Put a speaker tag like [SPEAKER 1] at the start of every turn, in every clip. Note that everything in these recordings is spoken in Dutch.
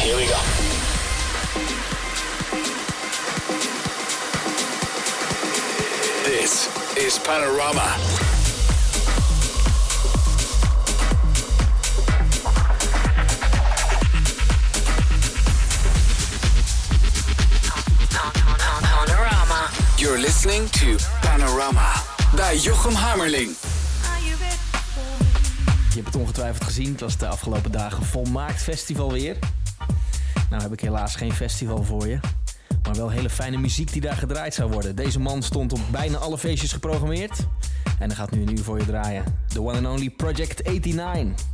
[SPEAKER 1] Here we go. This is Panorama.
[SPEAKER 2] Panorama.
[SPEAKER 1] You're listening to Panorama bij Jochem Hammerling.
[SPEAKER 3] Je hebt het ongetwijfeld gezien. Het was de afgelopen dagen volmaakt festival weer. Nou heb ik helaas geen festival voor je. Maar wel hele fijne muziek die daar gedraaid zou worden. Deze man stond op bijna alle feestjes geprogrammeerd. En hij gaat nu een uur voor je draaien. The one and only Project 89.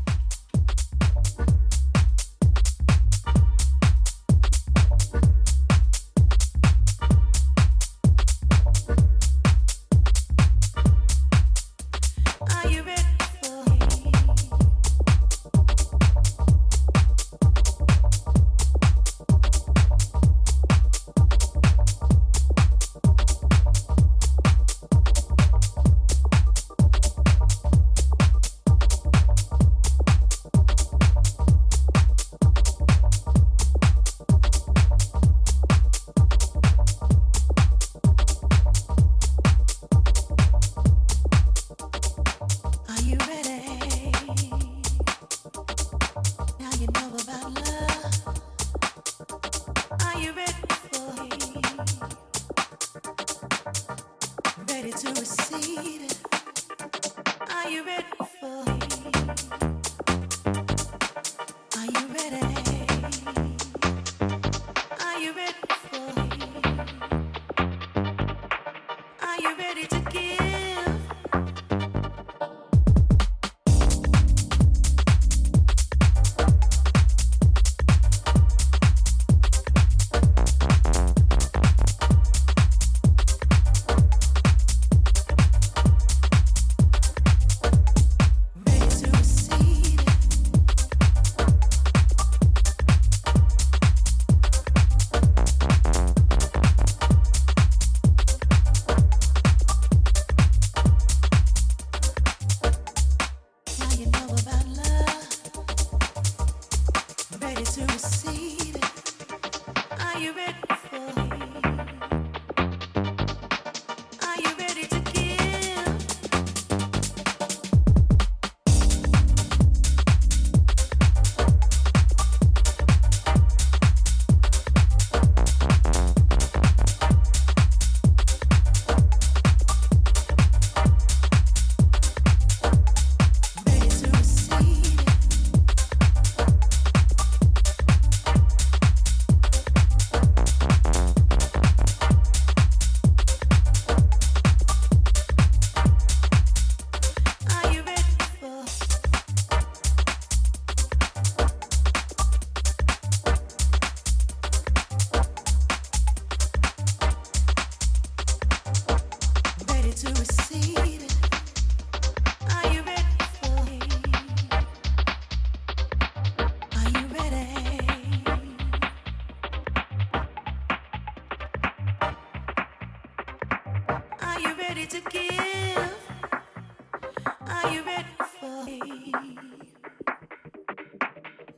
[SPEAKER 4] Ready to give?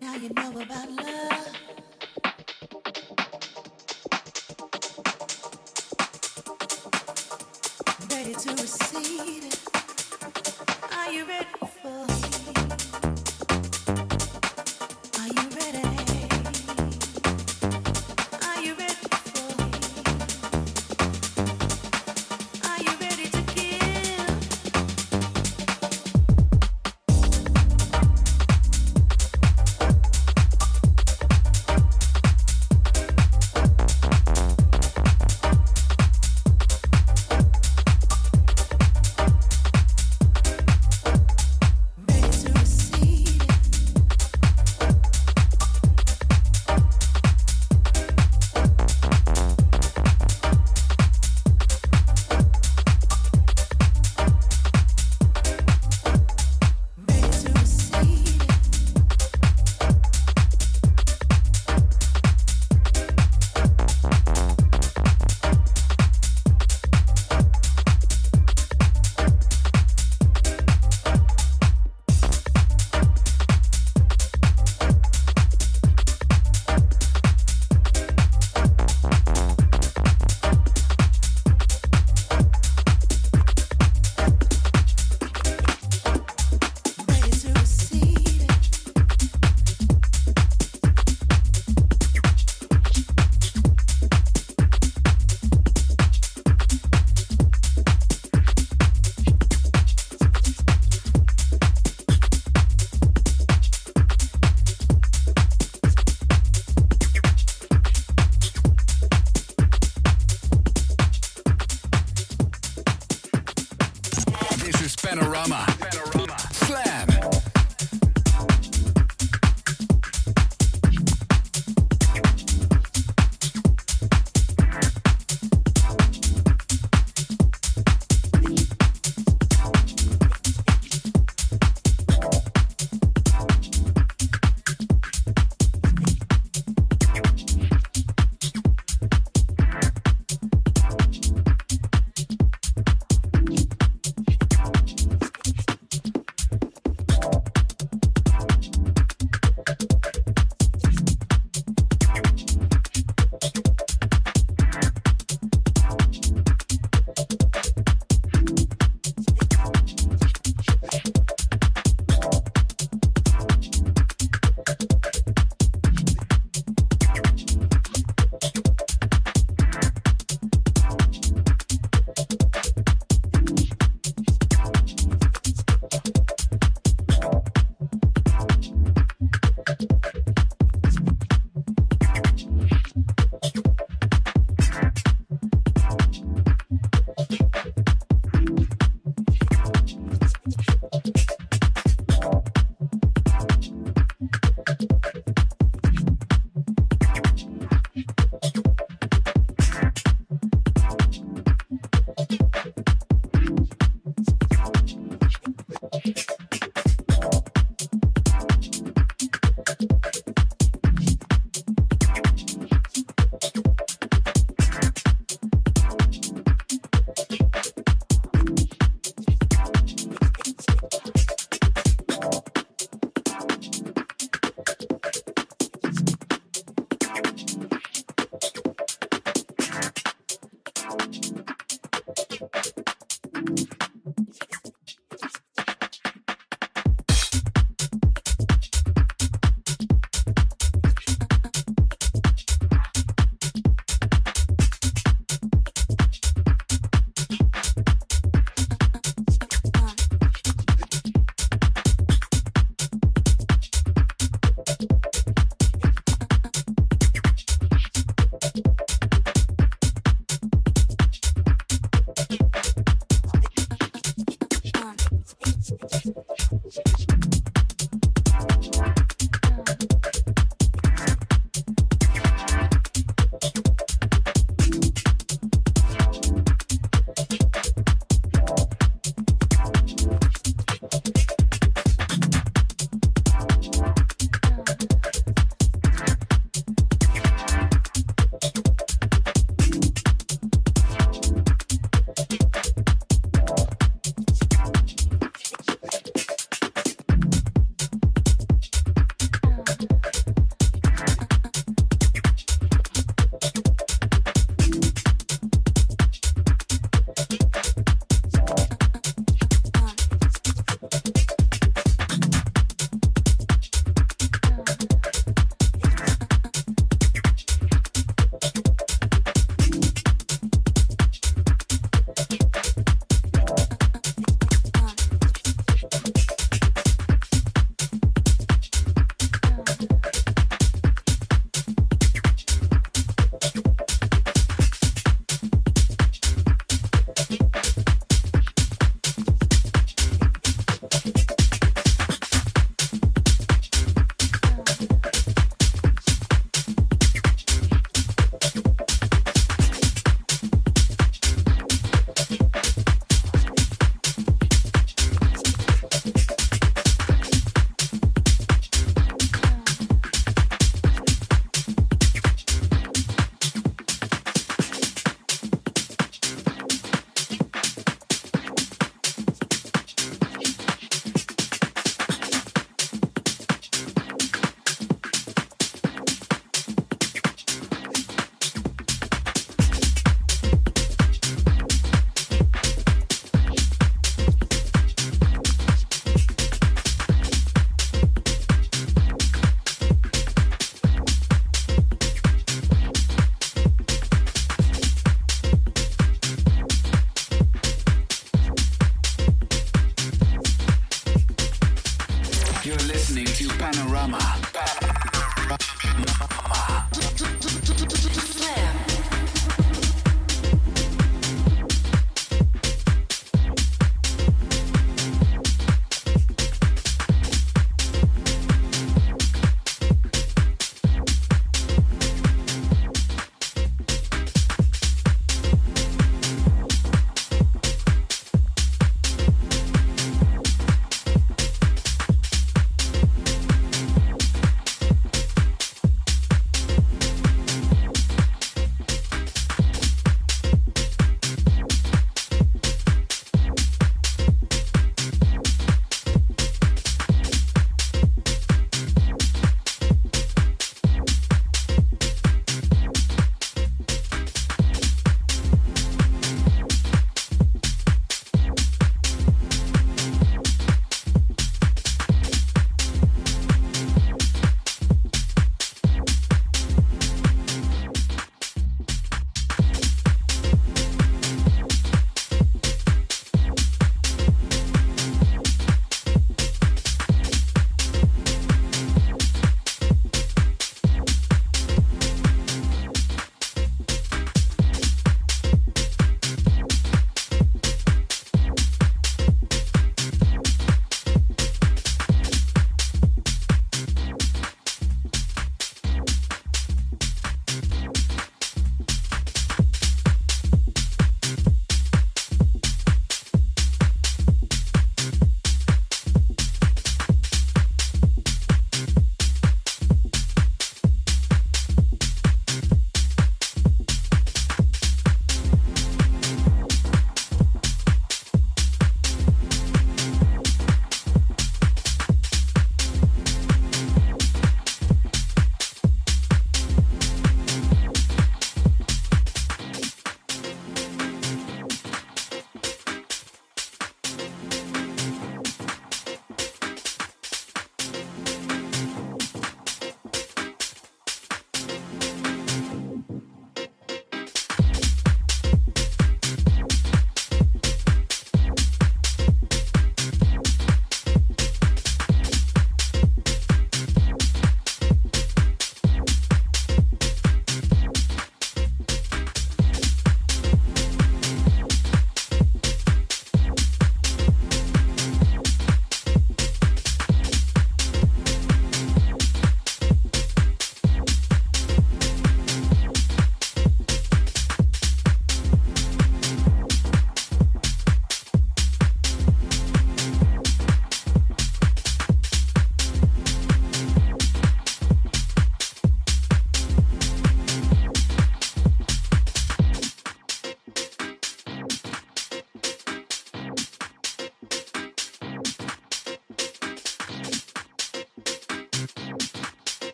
[SPEAKER 4] Ready to receive it. Are you ready for?
[SPEAKER 3] Panorama.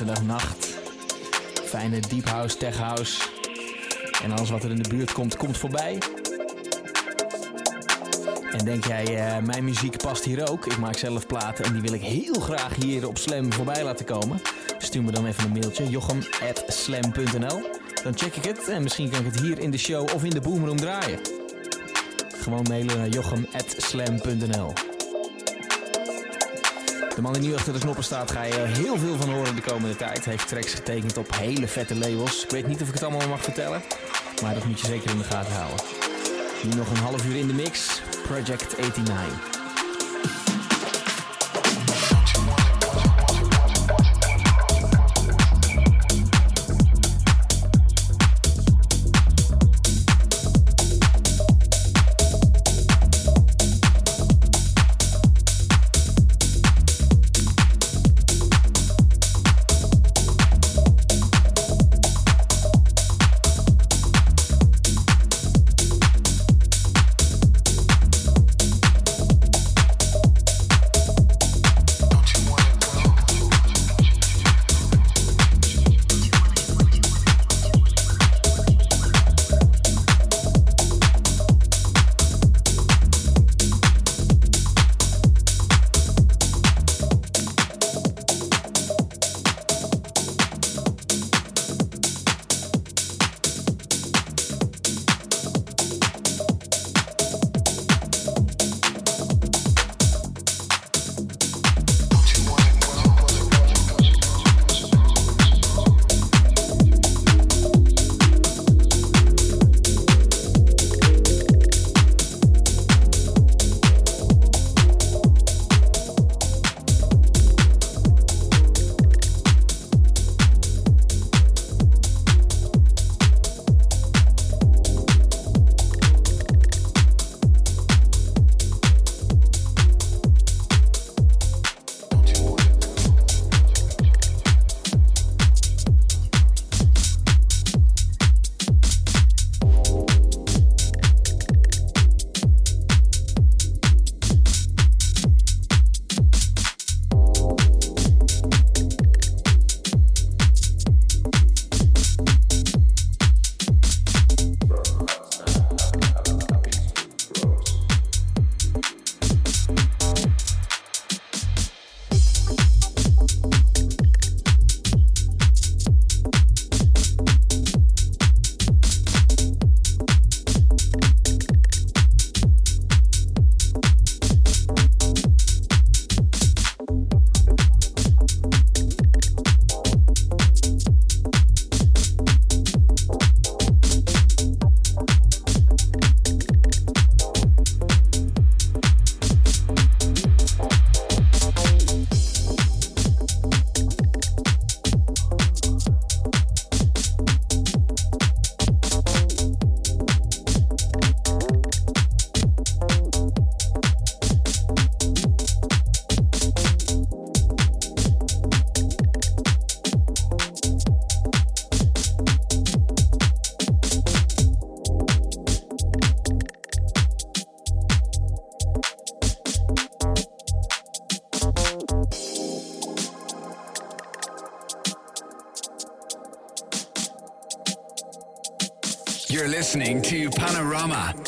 [SPEAKER 3] Zaterdagnacht. Fijne deep house, tech house. En alles wat er in de buurt komt, komt voorbij. En denk jij, eh, mijn muziek past hier ook? Ik maak zelf platen en die wil ik heel graag hier op Slam voorbij laten komen. Stuur me dan even een mailtje, jochem.slam.nl. Dan check ik het en misschien kan ik het hier in de show of in de boomroom draaien. Gewoon mailen naar jochem.slam.nl. De man die nu achter de knoppen staat, ga je heel veel van horen de komende tijd. Heeft tracks getekend op hele vette labels. Ik weet niet of ik het allemaal mag vertellen, maar dat moet je zeker in de gaten houden. Nu nog een half uur in de mix. Project 89.
[SPEAKER 1] Listening to Panorama.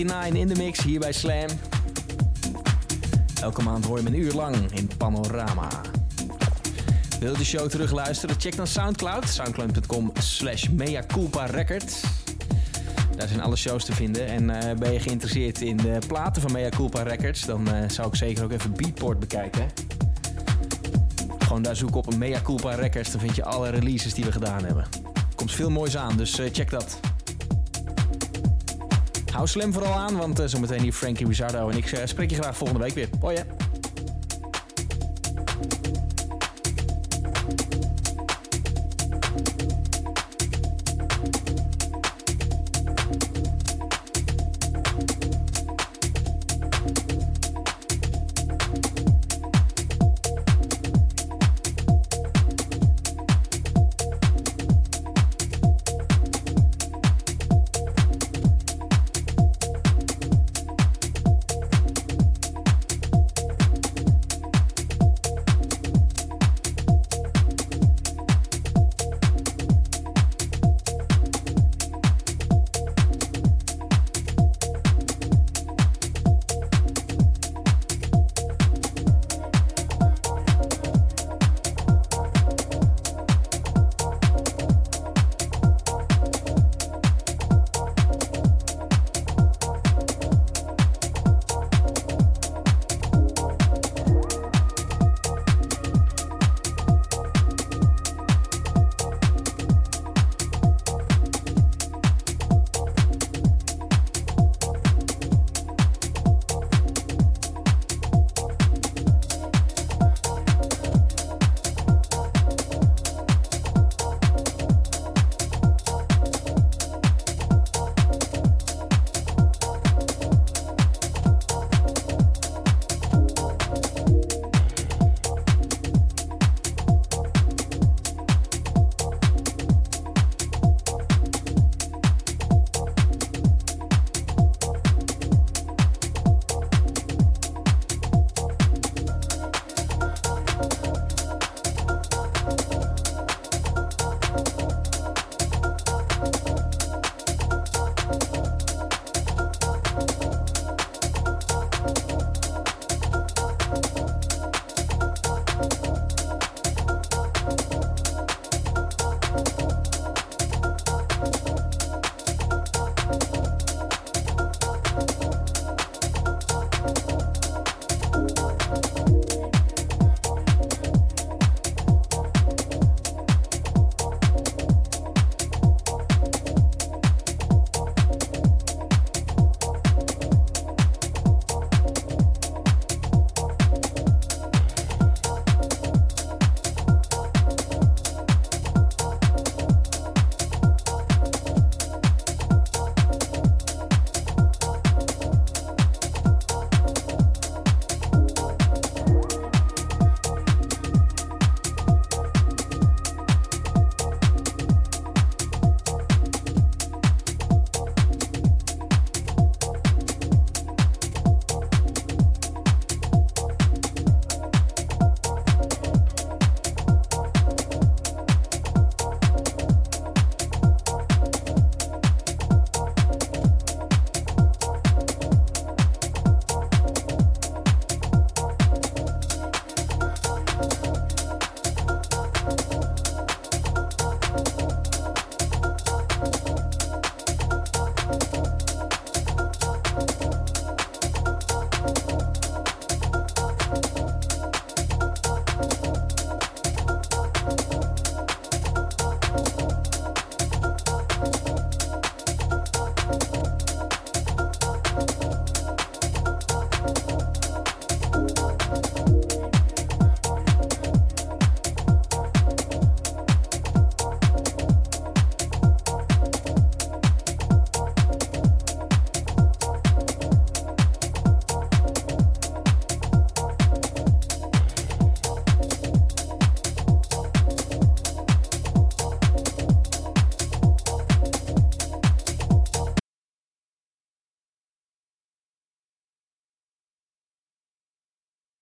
[SPEAKER 3] in de mix hier bij Slam. Elke maand hoor je me een uur lang in Panorama. Wil je de show terugluisteren? Check dan Soundcloud. Soundcloud.com slash Records. Daar zijn alle shows te vinden. En eh, ben je geïnteresseerd in de platen van Mea Culpa Records... dan eh, zou ik zeker ook even Beatport bekijken. Gewoon daar zoeken op Mea Culpa Records. Dan vind je alle releases die we gedaan hebben. Komt veel moois aan, dus eh, check dat. Hou slim vooral aan, want zometeen hier Frankie Rizzardo en ik spreek je graag volgende week weer. Hoi hè.